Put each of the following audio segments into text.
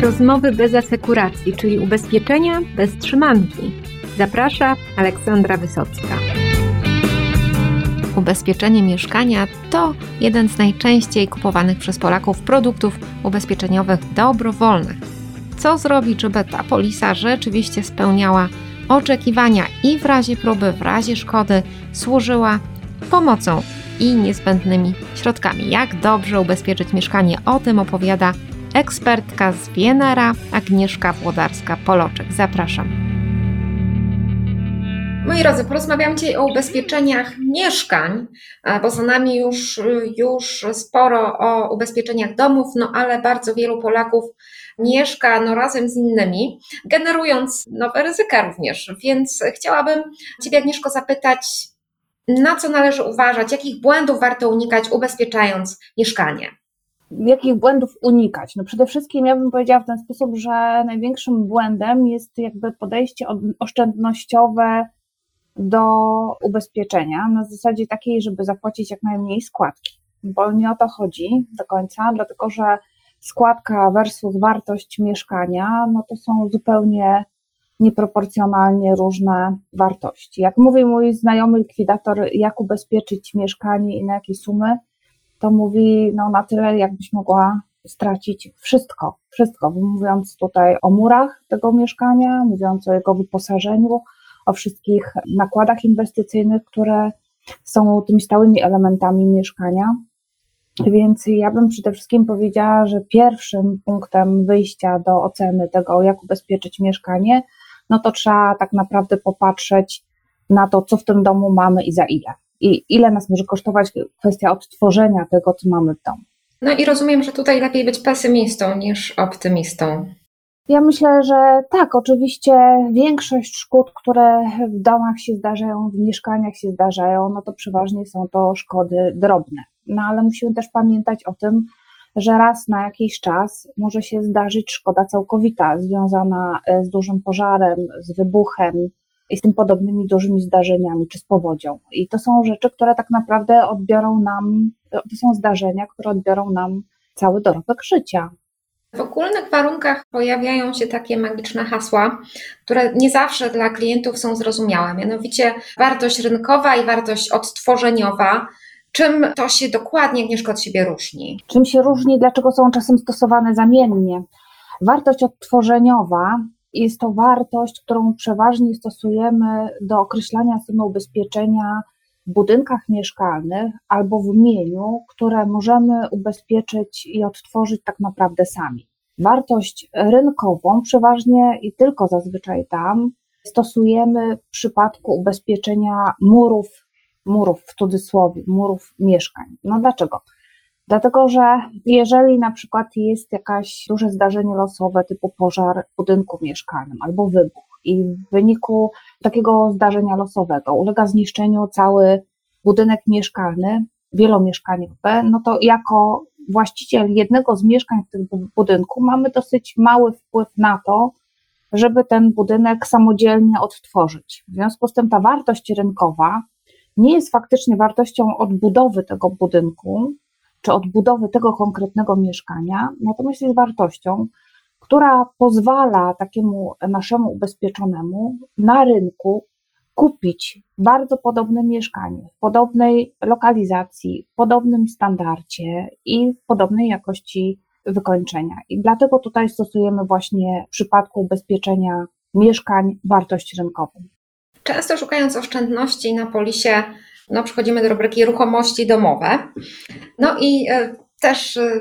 Rozmowy bez asekuracji, czyli ubezpieczenia bez trzymanki. Zaprasza Aleksandra Wysocka. Ubezpieczenie mieszkania to jeden z najczęściej kupowanych przez Polaków produktów ubezpieczeniowych dobrowolnych. Co zrobić, żeby ta polisa rzeczywiście spełniała oczekiwania i w razie próby, w razie szkody służyła pomocą i niezbędnymi środkami? Jak dobrze ubezpieczyć mieszkanie? O tym opowiada ekspertka z Wienera, Agnieszka Włodarska-Poloczek. Zapraszam. Moi drodzy, porozmawiam dzisiaj o ubezpieczeniach mieszkań, bo za nami już, już sporo o ubezpieczeniach domów, no ale bardzo wielu Polaków mieszka no, razem z innymi, generując nowe ryzyka również. Więc chciałabym Ciebie, Agnieszko, zapytać, na co należy uważać, jakich błędów warto unikać, ubezpieczając mieszkanie? Jakich błędów unikać? No przede wszystkim ja bym powiedziała w ten sposób, że największym błędem jest jakby podejście oszczędnościowe do ubezpieczenia na zasadzie takiej, żeby zapłacić jak najmniej składki, bo nie o to chodzi do końca, dlatego że składka versus wartość mieszkania, no to są zupełnie nieproporcjonalnie różne wartości. Jak mówi mój znajomy likwidator, jak ubezpieczyć mieszkanie i na jakie sumy, to mówi no, na tyle, jakbyś mogła stracić wszystko, wszystko, mówiąc tutaj o murach tego mieszkania, mówiąc o jego wyposażeniu, o wszystkich nakładach inwestycyjnych, które są tymi stałymi elementami mieszkania. Więc ja bym przede wszystkim powiedziała, że pierwszym punktem wyjścia do oceny tego, jak ubezpieczyć mieszkanie, no to trzeba tak naprawdę popatrzeć na to, co w tym domu mamy i za ile i ile nas może kosztować kwestia odtworzenia tego, co mamy w domu. No i rozumiem, że tutaj lepiej być pesymistą niż optymistą. Ja myślę, że tak, oczywiście większość szkód, które w domach się zdarzają, w mieszkaniach się zdarzają, no to przeważnie są to szkody drobne. No ale musimy też pamiętać o tym, że raz na jakiś czas może się zdarzyć szkoda całkowita związana e, z dużym pożarem, z wybuchem, i z tym podobnymi dużymi zdarzeniami, czy z powodzią. I to są rzeczy, które tak naprawdę odbiorą nam, to są zdarzenia, które odbiorą nam cały dorobek życia. W ogólnych warunkach pojawiają się takie magiczne hasła, które nie zawsze dla klientów są zrozumiałe, mianowicie wartość rynkowa i wartość odtworzeniowa. Czym to się dokładnie, Agnieszko, od siebie różni? Czym się różni, dlaczego są czasem stosowane zamiennie? Wartość odtworzeniowa jest to wartość, którą przeważnie stosujemy do określania sumy ubezpieczenia w budynkach mieszkalnych albo w mieniu, które możemy ubezpieczyć i odtworzyć tak naprawdę sami. Wartość rynkową przeważnie i tylko zazwyczaj tam stosujemy w przypadku ubezpieczenia murów, murów w cudzysłowie, murów mieszkań. No dlaczego? Dlatego, że jeżeli na przykład jest jakieś duże zdarzenie losowe typu pożar w budynku mieszkalnym albo wybuch i w wyniku takiego zdarzenia losowego ulega zniszczeniu cały budynek mieszkalny, wielomieszkaniowy, no to jako właściciel jednego z mieszkań w tym budynku mamy dosyć mały wpływ na to, żeby ten budynek samodzielnie odtworzyć. W związku z tym ta wartość rynkowa nie jest faktycznie wartością odbudowy tego budynku, czy odbudowy tego konkretnego mieszkania, natomiast jest wartością, która pozwala takiemu naszemu ubezpieczonemu na rynku kupić bardzo podobne mieszkanie w podobnej lokalizacji, w podobnym standardzie i w podobnej jakości wykończenia. I dlatego tutaj stosujemy właśnie w przypadku ubezpieczenia mieszkań wartość rynkową. Często szukając oszczędności na polisie no, przechodzimy do rubryki ruchomości domowe. No i e, też e,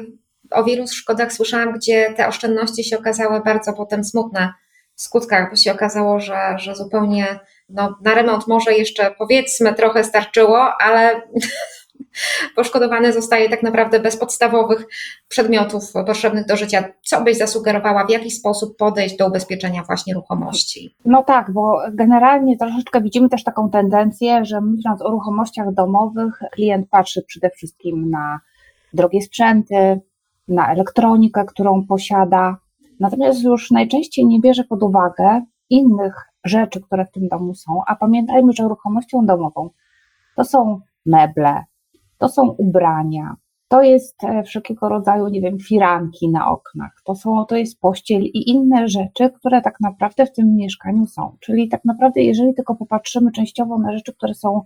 o wielu szkodach słyszałam, gdzie te oszczędności się okazały bardzo potem smutne w skutkach, bo się okazało, że, że zupełnie no, na remont może jeszcze powiedzmy trochę starczyło, ale poszkodowany zostaje tak naprawdę bez podstawowych przedmiotów potrzebnych do życia. Co byś zasugerowała, w jaki sposób podejść do ubezpieczenia właśnie ruchomości? No tak, bo generalnie troszeczkę widzimy też taką tendencję, że myśląc o ruchomościach domowych, klient patrzy przede wszystkim na drogie sprzęty, na elektronikę, którą posiada, natomiast już najczęściej nie bierze pod uwagę innych rzeczy, które w tym domu są, a pamiętajmy, że ruchomością domową to są meble, to są ubrania, to jest e, wszelkiego rodzaju, nie wiem, firanki na oknach, to, są, to jest pościel i inne rzeczy, które tak naprawdę w tym mieszkaniu są. Czyli tak naprawdę, jeżeli tylko popatrzymy częściowo na rzeczy, które są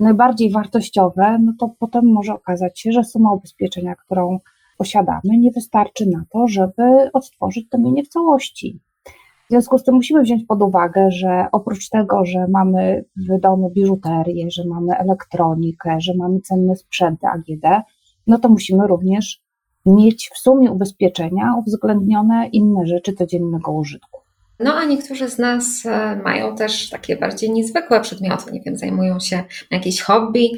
najbardziej wartościowe, no to potem może okazać się, że suma ubezpieczenia, którą posiadamy, nie wystarczy na to, żeby odtworzyć to mienie w całości. W związku z tym musimy wziąć pod uwagę, że oprócz tego, że mamy w domu biżuterię, że mamy elektronikę, że mamy cenne sprzęty AGD, no to musimy również mieć w sumie ubezpieczenia uwzględnione inne rzeczy codziennego użytku. No a niektórzy z nas e, mają też takie bardziej niezwykłe przedmioty, nie wiem, zajmują się jakieś hobby,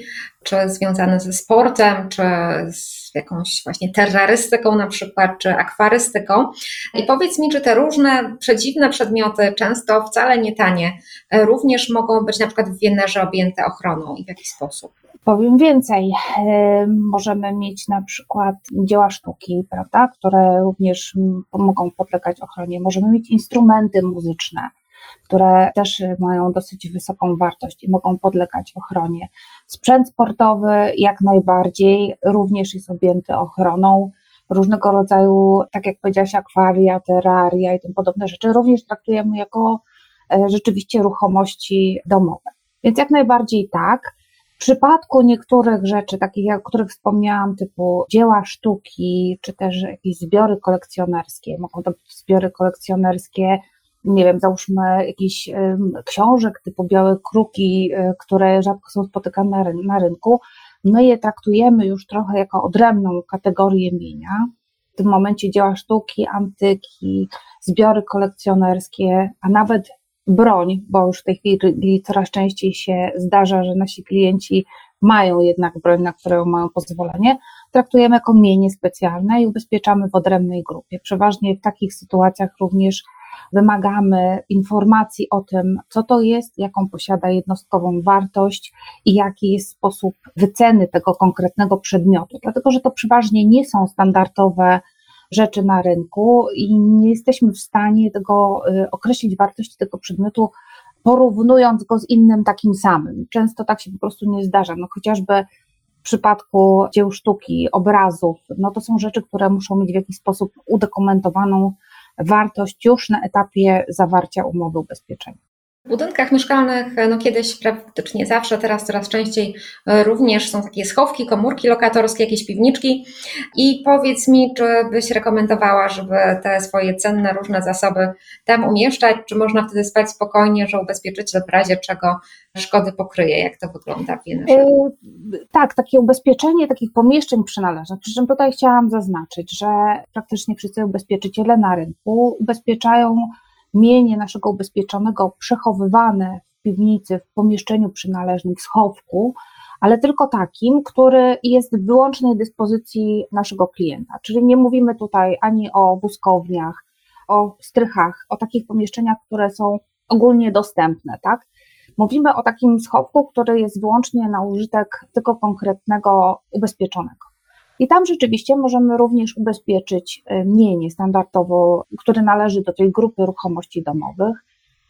czy związane ze sportem, czy z jakąś właśnie terrorystyką na przykład, czy akwarystyką. I powiedz mi, czy te różne przedziwne przedmioty, często wcale nie tanie, e, również mogą być na przykład w Wienerze objęte ochroną i w jaki sposób? Powiem więcej, możemy mieć na przykład dzieła sztuki, prawda, które również mogą podlegać ochronie. Możemy mieć instrumenty muzyczne, które też mają dosyć wysoką wartość i mogą podlegać ochronie. Sprzęt sportowy jak najbardziej również jest objęty ochroną. Różnego rodzaju, tak jak powiedziałaś, akwaria, terraria i tym podobne rzeczy również traktujemy jako e, rzeczywiście ruchomości domowe. Więc jak najbardziej tak. W przypadku niektórych rzeczy, takich, o których wspomniałam, typu dzieła sztuki, czy też jakieś zbiory kolekcjonerskie, mogą to być zbiory kolekcjonerskie, nie wiem, załóżmy jakiś książek typu Białe Kruki, y, które rzadko są spotykane na rynku, my je traktujemy już trochę jako odrębną kategorię mienia. W tym momencie dzieła sztuki, antyki, zbiory kolekcjonerskie, a nawet broń, bo już w tej chwili coraz częściej się zdarza, że nasi klienci mają jednak broń, na którą mają pozwolenie, traktujemy jako mienie specjalne i ubezpieczamy w odrębnej grupie. Przeważnie w takich sytuacjach również wymagamy informacji o tym, co to jest, jaką posiada jednostkową wartość i jaki jest sposób wyceny tego konkretnego przedmiotu, dlatego że to przeważnie nie są standardowe rzeczy na rynku i nie jesteśmy w stanie tego y, określić wartości tego przedmiotu, porównując go z innym takim samym. Często tak się po prostu nie zdarza. No chociażby w przypadku dzieł sztuki, obrazów, no to są rzeczy, które muszą mieć w jakiś sposób udokumentowaną wartość już na etapie zawarcia umowy ubezpieczenia. W budynkach mieszkalnych no kiedyś praktycznie zawsze, teraz coraz częściej e, również są takie schowki, komórki lokatorskie, jakieś piwniczki. I powiedz mi, czy byś rekomendowała, żeby te swoje cenne różne zasoby tam umieszczać? Czy można wtedy spać spokojnie, że ubezpieczyciel w razie czego szkody pokryje? Jak to wygląda w Wienerze? Yy, tak, takie ubezpieczenie takich pomieszczeń przynależnych. Przy czym tutaj chciałam zaznaczyć, że praktycznie wszyscy ubezpieczyciele na rynku ubezpieczają mienie naszego ubezpieczonego przechowywane w piwnicy, w pomieszczeniu przynależnym, w schowku, ale tylko takim, który jest w wyłącznej dyspozycji naszego klienta. Czyli nie mówimy tutaj ani o wózkowniach, o strychach, o takich pomieszczeniach, które są ogólnie dostępne, tak? Mówimy o takim schowku, który jest wyłącznie na użytek tylko konkretnego ubezpieczonego. I tam rzeczywiście możemy również ubezpieczyć e, mienie standardowo, które należy do tej grupy ruchomości domowych.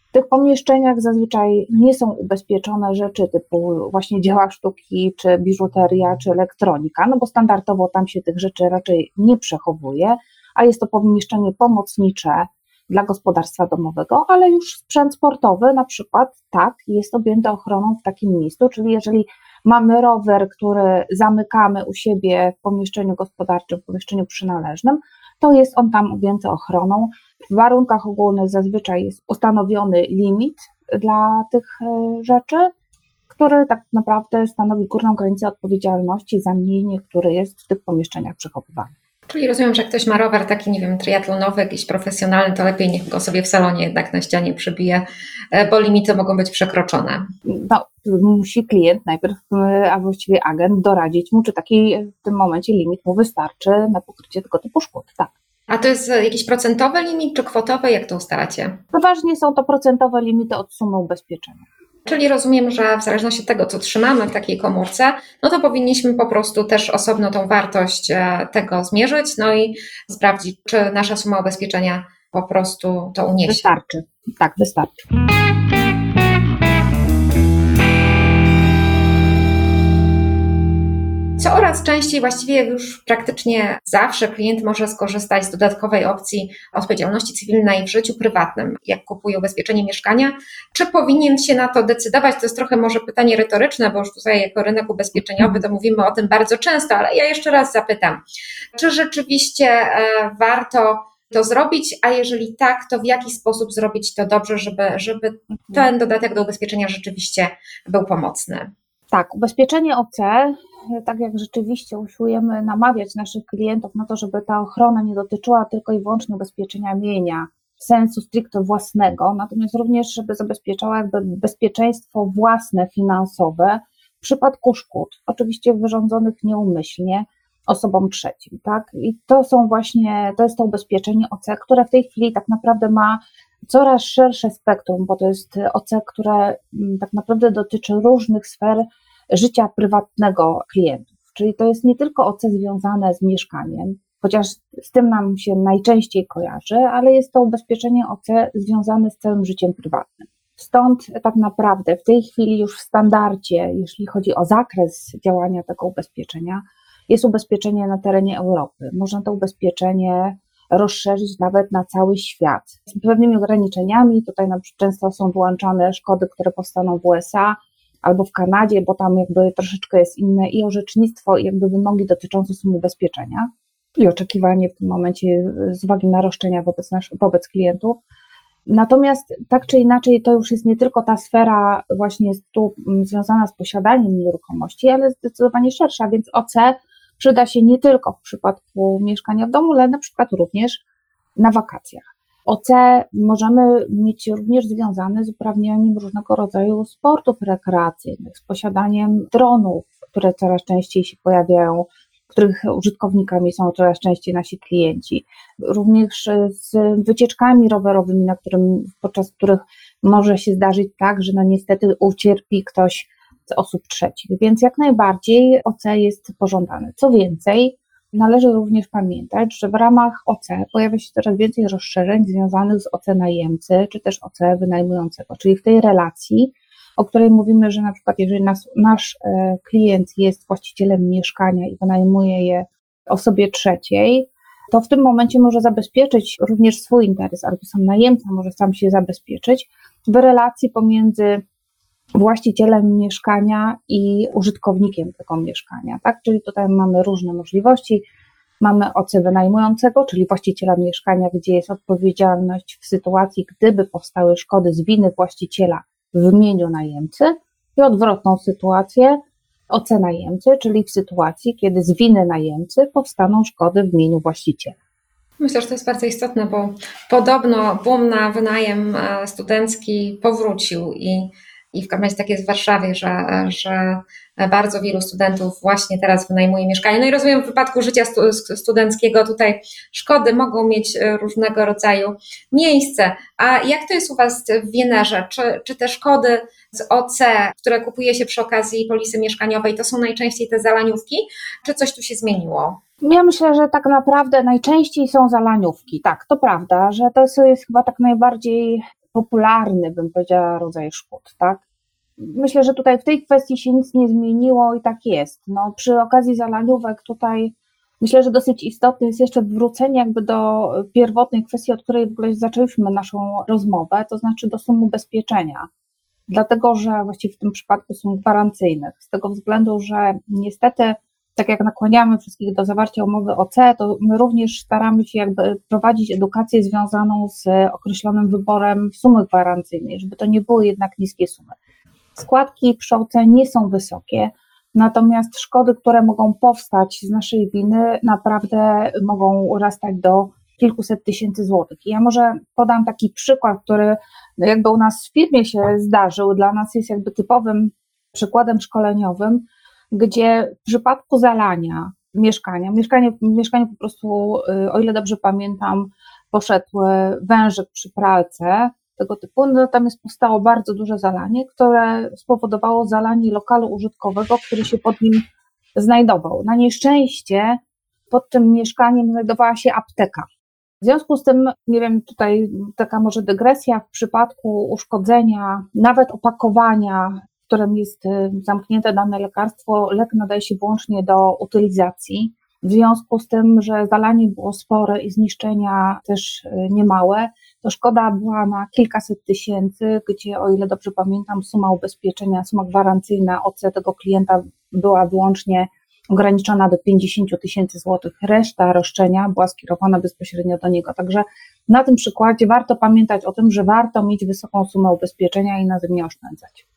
W tych pomieszczeniach zazwyczaj nie są ubezpieczone rzeczy typu właśnie dzieła sztuki, czy biżuteria, czy elektronika, no bo standardowo tam się tych rzeczy raczej nie przechowuje, a jest to pomieszczenie pomocnicze dla gospodarstwa domowego, ale już sprzęt sportowy na przykład tak jest objęty ochroną w takim miejscu, czyli jeżeli Mamy rower, który zamykamy u siebie w pomieszczeniu gospodarczym, w pomieszczeniu przynależnym, to jest on tam objęty ochroną. W warunkach ogólnych zazwyczaj jest ustanowiony limit dla tych e, rzeczy, który tak naprawdę stanowi górną granicę odpowiedzialności za mienie, które jest w tych pomieszczeniach przechowywany. Czyli rozumiem, że jak ktoś ma rower taki, nie wiem, triatlonowy, jakiś profesjonalny, to lepiej niech go sobie w salonie jednak na ścianie przybije, e, bo limity mogą być przekroczone. No, musi klient najpierw, e, a właściwie agent doradzić mu, czy taki w tym momencie limit mu wystarczy na pokrycie tego typu szkód, tak. A to jest jakiś procentowy limit, czy kwotowy? Jak to ustalacie? Przeważnie są to procentowe limity od sumy ubezpieczenia. Czyli rozumiem, że w zależności od tego, co trzymamy w takiej komórce, no to powinniśmy po prostu też osobno tą wartość e, tego zmierzyć, no i sprawdzić, czy nasza suma ubezpieczenia po prostu to uniesie. Wystarczy. Tak, wystarczy. Coraz częściej, właściwie już praktycznie zawsze klient może skorzystać z dodatkowej opcji odpowiedzialności cywilnej w życiu prywatnym, jak kupuje ubezpieczenie mieszkania. Czy powinien się na to decydować? To jest trochę może pytanie retoryczne, bo już tutaj jako rynek ubezpieczeniowy to mówimy o tym bardzo często, ale ja jeszcze raz zapytam, czy rzeczywiście e, warto to zrobić, a jeżeli tak, to w jaki sposób zrobić to dobrze, żeby, żeby ten dodatek do ubezpieczenia rzeczywiście był pomocny? Tak, ubezpieczenie OC, tak jak rzeczywiście usiłujemy namawiać naszych klientów na to, żeby ta ochrona nie dotyczyła tylko i wyłącznie ubezpieczenia mienia, sensu stricte własnego, natomiast również, żeby zabezpieczała jakby bezpieczeństwo własne, finansowe w przypadku szkód, oczywiście wyrządzonych nieumyślnie osobom trzecim, tak? I to są właśnie, to jest to ubezpieczenie OC, które w tej chwili tak naprawdę ma coraz szersze spektrum, bo to jest OC, które mm, tak naprawdę dotyczy różnych sfer życia prywatnego klientów. Czyli to jest nie tylko OC związane z mieszkaniem, chociaż z tym nam się najczęściej kojarzy, ale jest to ubezpieczenie OC związane z całym życiem prywatnym. Stąd tak naprawdę w tej chwili już w standardzie, jeśli chodzi o zakres działania tego ubezpieczenia, jest ubezpieczenie na terenie Europy. Można to ubezpieczenie rozszerzyć nawet na cały świat. Z pewnymi ograniczeniami, tutaj często są włączane szkody, które powstaną w USA albo w Kanadzie, bo tam jakby troszeczkę jest inne i orzecznictwo, i jakby wymogi dotyczące sumy ubezpieczenia i oczekiwanie w tym momencie z uwagi na roszczenia wobec, nasz, wobec klientów. Natomiast tak czy inaczej, to już jest nie tylko ta sfera właśnie tu związana z posiadaniem nieruchomości, ale zdecydowanie szersza, więc OC przyda się nie tylko w przypadku mieszkania w domu, ale na przykład również na wakacjach. OC możemy mieć również związane z uprawnianiem różnego rodzaju sportów rekreacyjnych, z posiadaniem dronów, które coraz częściej się pojawiają, których użytkownikami są coraz częściej nasi klienci, również z wycieczkami rowerowymi, na którym, podczas których może się zdarzyć tak, że no niestety ucierpi ktoś z osób trzecich, więc jak najbardziej OC jest pożądane. Co więcej, należy również pamiętać, że w ramach OC pojawia się coraz więcej rozszerzeń związanych z OC najemcy, czy też OC wynajmującego, czyli w tej relacji, o której mówimy, że na przykład jeżeli nas, nasz e, klient jest właścicielem mieszkania i wynajmuje je osobie trzeciej, to w tym momencie może zabezpieczyć również swój interes, albo sam najemca może sam się zabezpieczyć w relacji pomiędzy właścicielem mieszkania i użytkownikiem tego mieszkania, tak? Czyli tutaj mamy różne możliwości. Mamy OC wynajmującego, czyli właściciela mieszkania, gdzie jest odpowiedzialność w sytuacji, gdyby powstały szkody z winy właściciela w imieniu najemcy i odwrotną sytuację OC najemcy, czyli w sytuacji, kiedy z winy najemcy powstaną szkody w imieniu właściciela. Myślę, że to jest bardzo istotne, bo podobno boom na wynajem e, studencki powrócił i i w każdym razie tak jest w Warszawie, że, że bardzo wielu studentów właśnie teraz wynajmuje mieszkanie. No i rozumiem, w wypadku życia studenckiego tutaj szkody mogą mieć różnego rodzaju miejsce. A jak to jest u Was w Wienerze? Czy, czy te szkody z OC, które kupuje się przy okazji polisy mieszkaniowej, to są najczęściej te zalaniówki, czy coś tu się zmieniło? Ja myślę, że tak naprawdę najczęściej są zalaniówki. Tak, to prawda, że to jest chyba tak najbardziej popularny, bym powiedziała, rodzaj szkód, tak? Myślę, że tutaj w tej kwestii się nic nie zmieniło i tak jest. No, przy okazji zalaniówek tutaj myślę, że dosyć istotne jest jeszcze wrócenie jakby do pierwotnej kwestii, od której w ogóle zaczęliśmy naszą rozmowę, to znaczy do sum ubezpieczenia. Dlatego, że właściwie w tym przypadku są gwarancyjnych, z tego względu, że niestety tak jak nakłaniamy wszystkich do zawarcia umowy OC, to my również staramy się jakby prowadzić edukację związaną z określonym wyborem sumy gwarancyjnej, żeby to nie były jednak niskie sumy. Składki przy OC nie są wysokie, natomiast szkody, które mogą powstać z naszej winy, naprawdę mogą urastać do kilkuset tysięcy złotych. I ja może podam taki przykład, który jakby u nas w firmie się zdarzył, dla nas jest jakby typowym przykładem szkoleniowym, gdzie w przypadku zalania mieszkania, mieszkanie, mieszkanie po prostu, y, o ile dobrze pamiętam, poszedł wężyk przy pralce tego typu, natomiast powstało bardzo duże zalanie, które spowodowało zalanie lokalu użytkowego, który się pod nim znajdował. Na nieszczęście pod tym mieszkaniem znajdowała się apteka. W związku z tym, nie wiem, tutaj taka może dygresja, w przypadku uszkodzenia, nawet opakowania którym jest y, zamknięte dane lekarstwo, lek nadaje się wyłącznie do utylizacji. W związku z tym, że zalanie było spore i zniszczenia też y, niemałe, to szkoda była na kilkaset tysięcy, gdzie o ile dobrze pamiętam, suma ubezpieczenia, suma gwarancyjna OC tego klienta była wyłącznie ograniczona do 50 tysięcy złotych. Reszta roszczenia była skierowana bezpośrednio do niego. Także na tym przykładzie warto pamiętać o tym, że warto mieć wysoką sumę ubezpieczenia i na tym nie oszczędzać.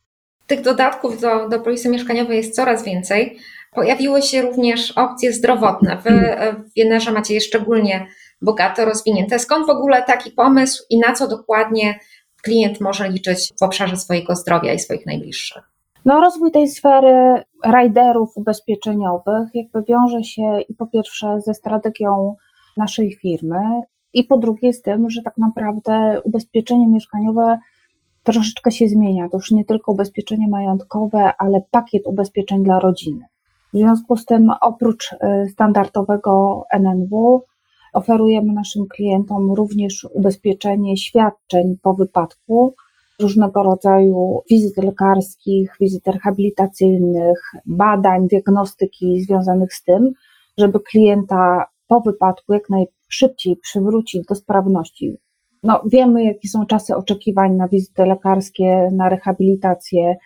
Tych dodatków do, do polisy mieszkaniowej jest coraz więcej. Pojawiły się również opcje zdrowotne. Wy w Jenerze macie je szczególnie bogato rozwinięte. Skąd w ogóle taki pomysł i na co dokładnie klient może liczyć w obszarze swojego zdrowia i swoich najbliższych? No, rozwój tej sfery riderów ubezpieczeniowych jakby wiąże się i po pierwsze ze strategią naszej firmy, i po drugie z tym, że tak naprawdę ubezpieczenie mieszkaniowe troszeczkę się zmienia. To już nie tylko ubezpieczenie majątkowe, ale pakiet ubezpieczeń dla rodziny. W związku z tym, oprócz y, standardowego NNW, oferujemy naszym klientom również ubezpieczenie świadczeń po wypadku, różnego rodzaju wizyt lekarskich, wizyt rehabilitacyjnych, badań, diagnostyki związanych z tym, żeby klienta po wypadku jak najszybciej przywrócić do sprawności. No, wiemy, jakie są czasy oczekiwań na wizyty lekarskie, na rehabilitację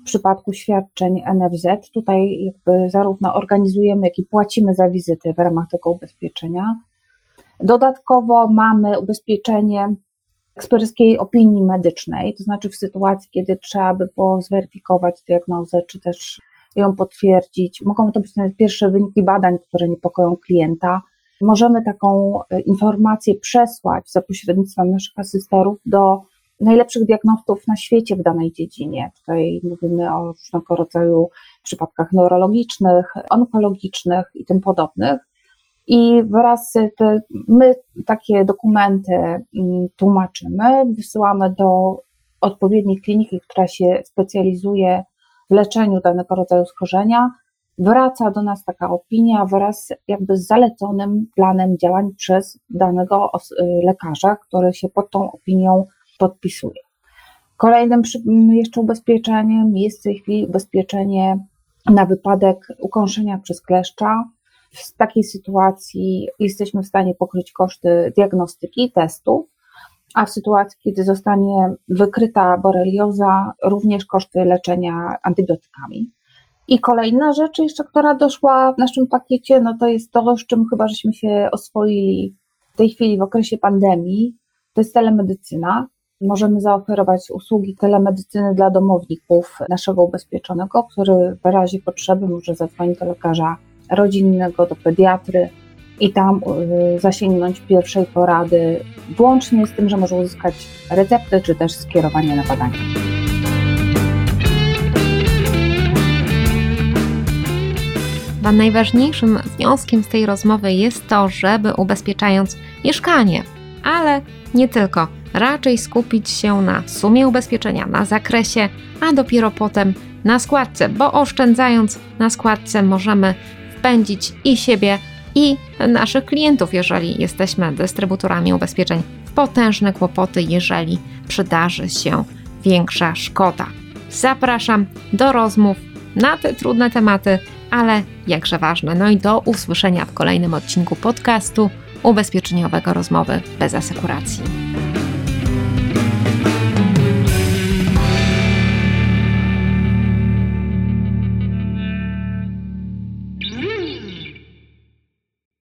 w przypadku świadczeń NFZ. Tutaj jakby zarówno organizujemy, jak i płacimy za wizyty w ramach tego ubezpieczenia. Dodatkowo mamy ubezpieczenie eksperckiej opinii medycznej, to znaczy w sytuacji, kiedy trzeba by było zweryfikować diagnozę, czy też ją potwierdzić. Mogą to być pierwsze wyniki badań, które niepokoją klienta. Możemy taką e, informację przesłać za pośrednictwem naszych asysterów do najlepszych diagnostów na świecie w danej dziedzinie. Tutaj mówimy o różnego rodzaju przypadkach neurologicznych, onkologicznych i tym podobnych. I wraz te, my takie dokumenty mm, tłumaczymy, wysyłamy do odpowiedniej kliniki, która się specjalizuje w leczeniu danego rodzaju schorzenia. Wraca do nas taka opinia wraz jakby z zaleconym planem działań przez danego lekarza, który się pod tą opinią podpisuje. Kolejnym jeszcze ubezpieczeniem jest w tej chwili ubezpieczenie na wypadek ukąszenia przez kleszcza, w takiej sytuacji jesteśmy w stanie pokryć koszty diagnostyki, testów, a w sytuacji, kiedy zostanie wykryta borelioza, również koszty leczenia antybiotykami. I kolejna rzecz jeszcze, która doszła w naszym pakiecie, no to jest to, z czym chyba żeśmy się oswoili w tej chwili w okresie pandemii, to jest telemedycyna. Możemy zaoferować usługi telemedycyny dla domowników naszego ubezpieczonego, który w razie potrzeby może zadzwonić do lekarza rodzinnego, do pediatry i tam y, zasięgnąć pierwszej porady, włącznie z tym, że może uzyskać receptę czy też skierowanie na badania. Chyba najważniejszym wnioskiem z tej rozmowy jest to, żeby ubezpieczając mieszkanie, ale nie tylko, raczej skupić się na sumie ubezpieczenia, na zakresie, a dopiero potem na składce, bo oszczędzając na składce możemy wpędzić i siebie, i naszych klientów, jeżeli jesteśmy dystrybutorami ubezpieczeń, w potężne kłopoty, jeżeli przydarzy się większa szkoda. Zapraszam do rozmów na te trudne tematy, ale jakże ważne. No i do usłyszenia w kolejnym odcinku podcastu ubezpieczeniowego Rozmowy bez asekuracji.